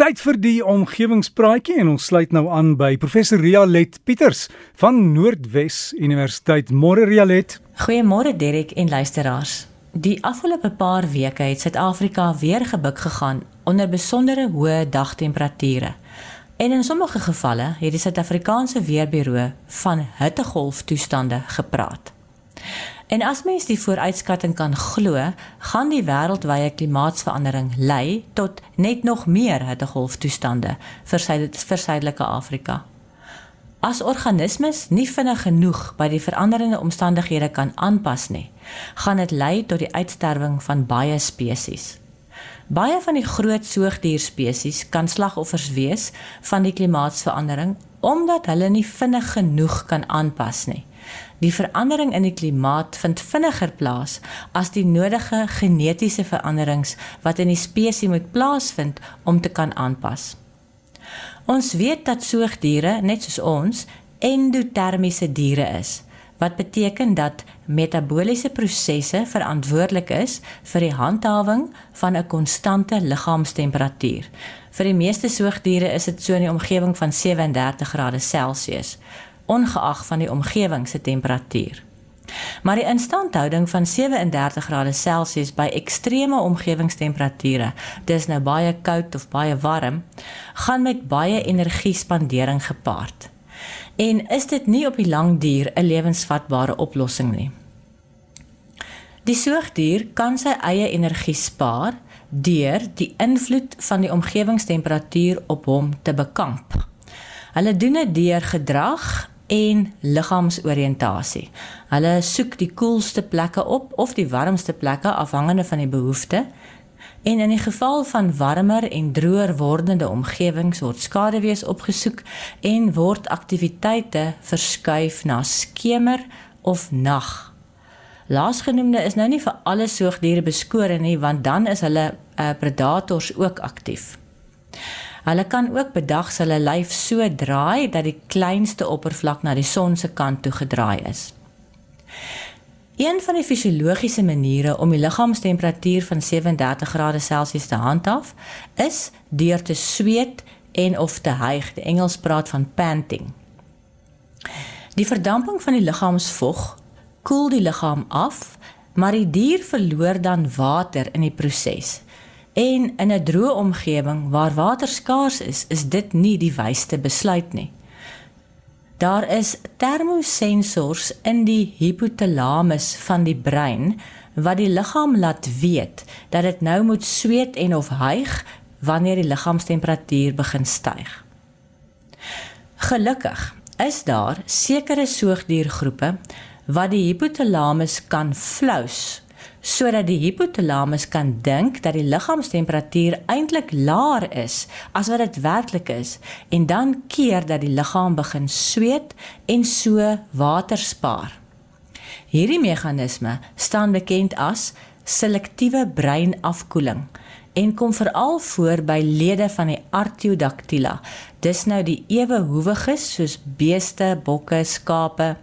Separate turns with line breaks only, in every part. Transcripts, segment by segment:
tyd vir die omgewingspraatjie en ons sluit nou aan by professor Rialet Pieters van Noordwes Universiteit. Môre Rialet.
Goeiemôre Derek en luisteraars. Die afgelope paar weke het Suid-Afrika weer gebuk gegaan onder besondere hoë dagtemperature. En in sommige gevalle het die Suid-Afrikaanse Weerbureau van hittegolftoestande gepraat. En as mens die vooruitskatting kan glo, gaan die wêreldwye klimaatsverandering lei tot net nog meer hittegolftoestande vir sy vir Suidelike Afrika. As organismes nie vinnig genoeg by die veranderende omstandighede kan aanpas nie, gaan dit lei tot die uitsterwing van baie spesies. Baie van die groot soogdierspesies kan slagoffers wees van die klimaatsverandering omdat hulle nie vinnig genoeg kan aanpas nie. Die verandering in die klimaat vind vinniger plaas as die nodige genetiese veranderings wat in die spesies moet plaasvind om te kan aanpas. Ons weet dat soogdiere, net soos ons, endotermiese diere is, wat beteken dat metabooliese prosesse verantwoordelik is vir die handhawing van 'n konstante liggaamstemperatuur. Vir die meeste soogdiere is dit so in die omgewing van 37 grade Celsius ongeag van die omgewing se temperatuur. Maar die instandhouding van 37 grade Celsius by ekstreme omgewingstemperature, dis nou baie koud of baie warm, gaan met baie energiespandering gepaard. En is dit nie op die lang duur 'n lewensvatbare oplossing nie. Die soogdier kan sy eie energie spaar deur die invloed van die omgewingstemperatuur op hom te bekamp. Hulle doen dit deur gedrag en liggaamsoriëntasie. Hulle soek die koelste plekke op of die warmste plekke afhangende van die behoefte. En in die geval van warmer en droër wordende omgewings word skaduwees opgesoek en word aktiwiteite verskuif na skemer of nag. Laasgenoemde is nou nie vir alle soogdiere beskore nie want dan is hulle uh, predators ook aktief. Hulle kan ook bedag hulle lyf so draai dat die kleinste oppervlak na die son se kant toe gedraai is. Een van die fisiologiese maniere om die liggaamstemperatuur van 37 grade Celsius te handhaaf, is deur te sweet en of te hyg. Die Engels praat van panting. Die verdamping van die liggaamsvog koel die liggaam af, maar die dier verloor dan water in die proses. En in 'n droë omgewing waar water skaars is, is dit nie die wysste besluit nie. Daar is termosensors in die hypothalamus van die brein wat die liggaam laat weet dat dit nou moet sweet en of hyg wanneer die liggaamstemperatuur begin styg. Gelukkig is daar sekere soogdiergroepe wat die hypothalamus kan flous sodat die hypothalamus kan dink dat die liggaamstemperatuur eintlik laer is as wat dit werklik is en dan keer dat die liggaam begin sweet en so water spaar. Hierdie meganisme staan bekend as selektiewe breinafkoeling en kom veral voor by lede van die Artiodactyla. Dis nou die ewe hoewiges soos beeste, bokke, skape,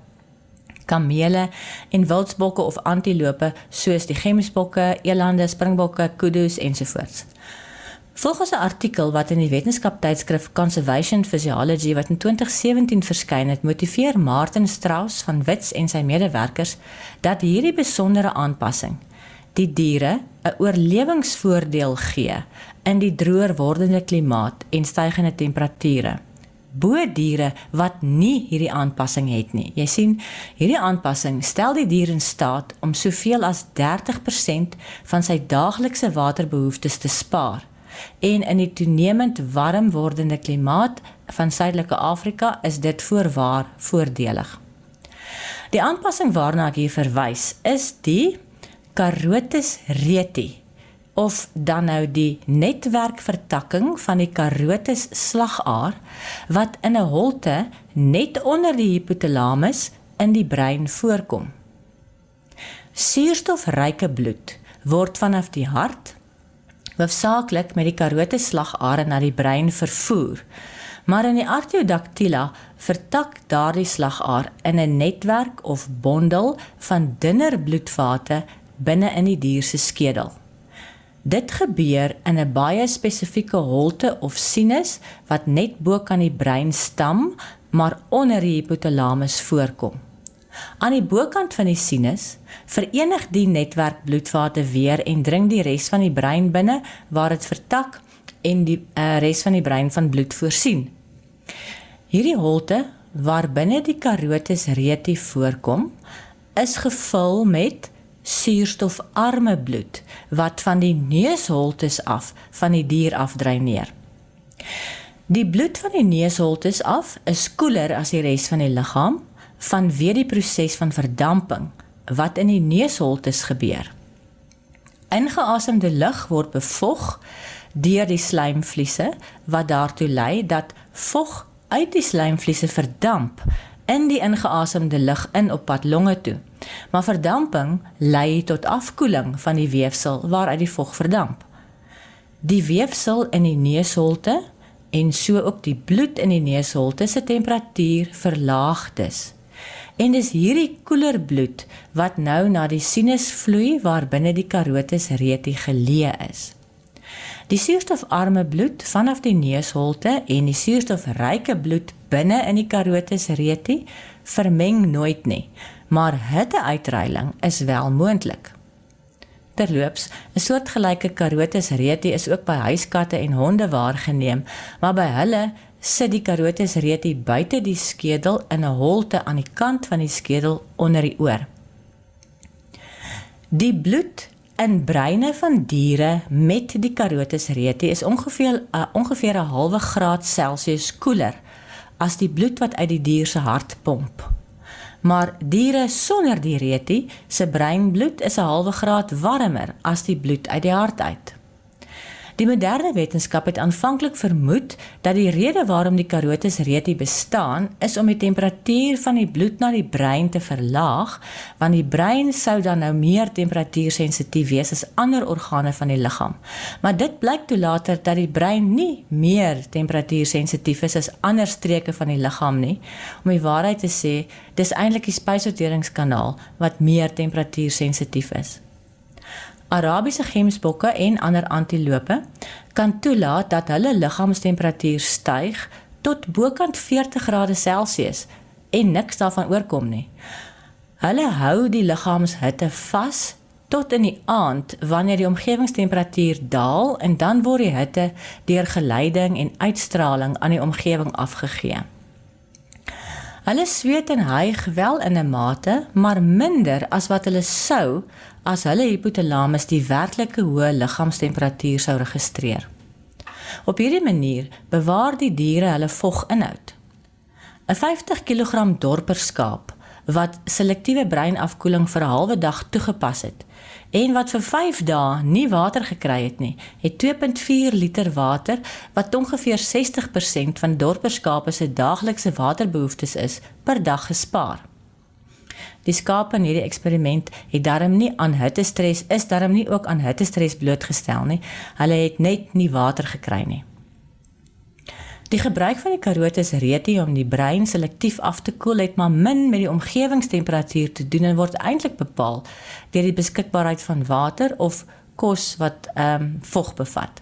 kamele en wildsbokke of antilope soos die gemsbokke, elande, springbokke, kudu's ensovoorts. Volgens 'n artikel wat in die wetenskaptydskrif Conservation Physiology wat in 2017 verskyn het, motiveer Martin Strauss van Wits en sy medewerkers dat hierdie besondere aanpassing die diere 'n oorlewingsvoordeel gee in die droër wordende klimaat en stygende temperature bo diere wat nie hierdie aanpassing het nie. Jy sien, hierdie aanpassing stel die dier in staat om soveel as 30% van sy daaglikse waterbehoeftes te spaar. En in die toenemend warm wordende klimaat van Suidelike Afrika is dit voorwaar voordelig. Die aanpassing waarna ek hier verwys is die Carotis reti of dan nou die netwerkvertakking van die Carotis slagaar wat in 'n holte net onder die hypothalamus in die brein voorkom. Suurstofryke bloed word vanaf die hart hoofsaaklik met die Carotis slagare na die brein vervoer. Maar in die Artiodactyla vertak daardie slagaar in 'n netwerk of bondel van dunner bloedvate binne in die dier se skedel. Dit gebeur in 'n baie spesifieke holte of sinus wat net bo kan die breinstam, maar onder die hypothalamus voorkom. Aan die bokant van die sinus verenig die netwerk bloedvate weer en dring die res van die brein binne waar dit vertak en die uh, res van die brein van bloed voorsien. Hierdie holte waar binne die carotis reti voorkom, is gevul met suurstofarme bloed wat van die neusholtes af van die dier afdreineer. Die bloed van die neusholtes af is koeler as die res van die liggaam vanweë die proses van verdamping wat in die neusholtes gebeur. Ingeasemde lug word bevog deur die slijmvliese wat daartoe lei dat vog uit die slijmvliese verdamp in die ingeasemde lug in op pad longe toe. Maar verdamping lei tot afkoeling van die weefsel waaruit die vog verdamp. Die weefsel in die neusholte en so ook die bloed in die neusholte se temperatuur verlaag dus. En dis hierdie koeler bloed wat nou na die sinus vloei waar binne die karotis reti geleë is. Die suurstofarme bloed vanaf die neusholte en die suurstofryke bloed binne in die karotis reti vermeng nooit nie, maar hitteuitreiling is wel moontlik. Terloops, 'n soortgelyke karotis reti is ook by huiskatte en honde waargeneem, maar by hulle sit die karotis reti buite die skedel in 'n holte aan die kant van die skedel onder die oor. Die bloed in breine van diere met die karotis reti is ongeveer uh, ongeveer 'n halwe graad Celsius koeler as die bloed wat uit die dier se hart pomp. Maar diere sonder die reti se breinbloed is 'n halwe graad warmer as die bloed uit die hart uit. Die moderne wetenskap het aanvanklik vermoed dat die rede waarom die karotis reti bestaan is om die temperatuur van die bloed na die brein te verlaag, want die brein sou dan nou meer temperatuursensitief wees as ander organe van die liggaam. Maar dit blyk toe later dat die brein nie meer temperatuursensitief is as ander streke van die liggaam nie. Om die waarheid te sê, dis eintlik die spysverteringskanaal wat meer temperatuursensitief is. Arabiese gemsbokke en ander antilope kan toelaat dat hulle liggaamstemperatuur styg tot bokant 40 grade Celsius en niks daarvan oorkom nie. Hulle hou die liggaamshitte vas tot in die aand wanneer die omgewingstemperatuur daal en dan word die hitte deur geleiding en uitstraling aan die omgewing afgegee. Hulle sweet en hyg wel in 'n mate, maar minder as wat hulle sou as hulle hypothalamus die werklike hoë liggaamstemperatuur sou registreer. Op hierdie manier bewaar die diere hulle voginhoud. 'n 50 kg dorperskaap wat selektiewe breinafkoeling vir 'n halwe dag toegepas het, en wat vir 5 dae nie water gekry het nie, het 2.4 liter water wat ongeveer 60% van dorperskape se daaglikse waterbehoeftes is per dag gespaar. Die skape in hierdie eksperiment het darm nie aan hittestres is darm nie ook aan hittestres blootgestel nie. Hulle het net nie water gekry nie. Die gebruik van die karotis reti om die brein selektief af te koel het maar min met die omgewingstemperatuur te doen en word eintlik bepaal deur die beskikbaarheid van water of kos wat ehm um, vog bevat.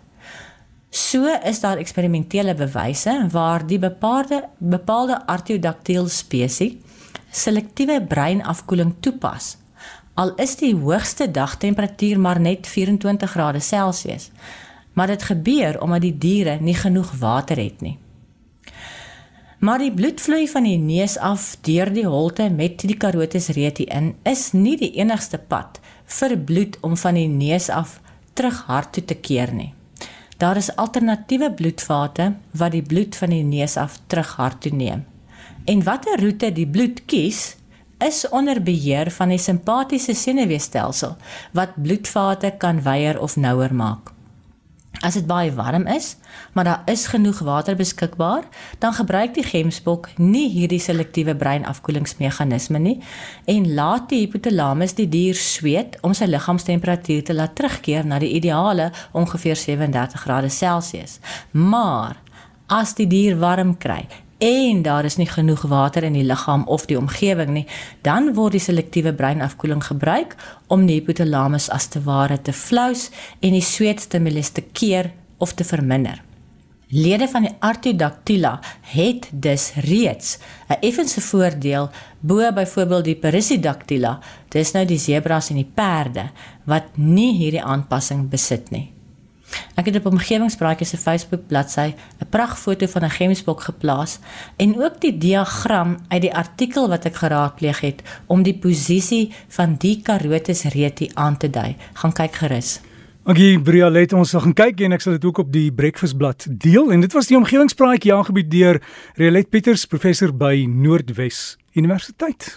So is daar eksperimentele bewyse waar die bepaalde bepaalde Artiodactyl spesies selektiewe breinafkoeling toepas. Al is die hoogste dagtemperatuur maar net 24 grade Celsius maar dit gebeur omdat die diere nie genoeg water het nie. Maar die bloedvloei van die neus af deur die holte met die karotis reti in is nie die enigste pad vir bloed om van die neus af terug hart toe te keer nie. Daar is alternatiewe bloedvate wat die bloed van die neus af terug hart toe neem. En watter roete die bloed kies, is onder beheer van die simpatiese senuweestelsel wat bloedvate kan weier of nouer maak. As dit baie warm is, maar daar is genoeg water beskikbaar, dan gebruik die gemsbok nie hierdie selektiewe breinafkoelingsmeganisme nie en laat die hypothalamus die dier sweet om sy liggaamstemperatuur te laat terugkeer na die ideale ongeveer 37 grade Celsius. Maar as die dier warm kry, en daar is nie genoeg water in die liggaam of die omgewing nie, dan word die selektiewe breinafkoeling gebruik om die hypothalamus as te ware te flous en die sweetstimulus te keer of te verminder. Lede van die Artiodactyla het dus reeds 'n effense voordeel bo byvoorbeeld die Perissodactyla, dis nou die sebras en die perde wat nie hierdie aanpassing besit nie. Ek het op omgewingspraatjies se Facebook bladsy 'n pragtfoto van 'n gemsbok geplaas en ook die diagram uit die artikel wat ek geraadpleeg het om die posisie van die Carotis reti aan te dui. Gaan kyk gerus.
Dankie Bria, let ons sal gaan kyk en ek sal dit ook op die breakfastblad deel en dit was die omgewingspraatjie aangebied deur Rialet Pieters, professor by Noordwes Universiteit.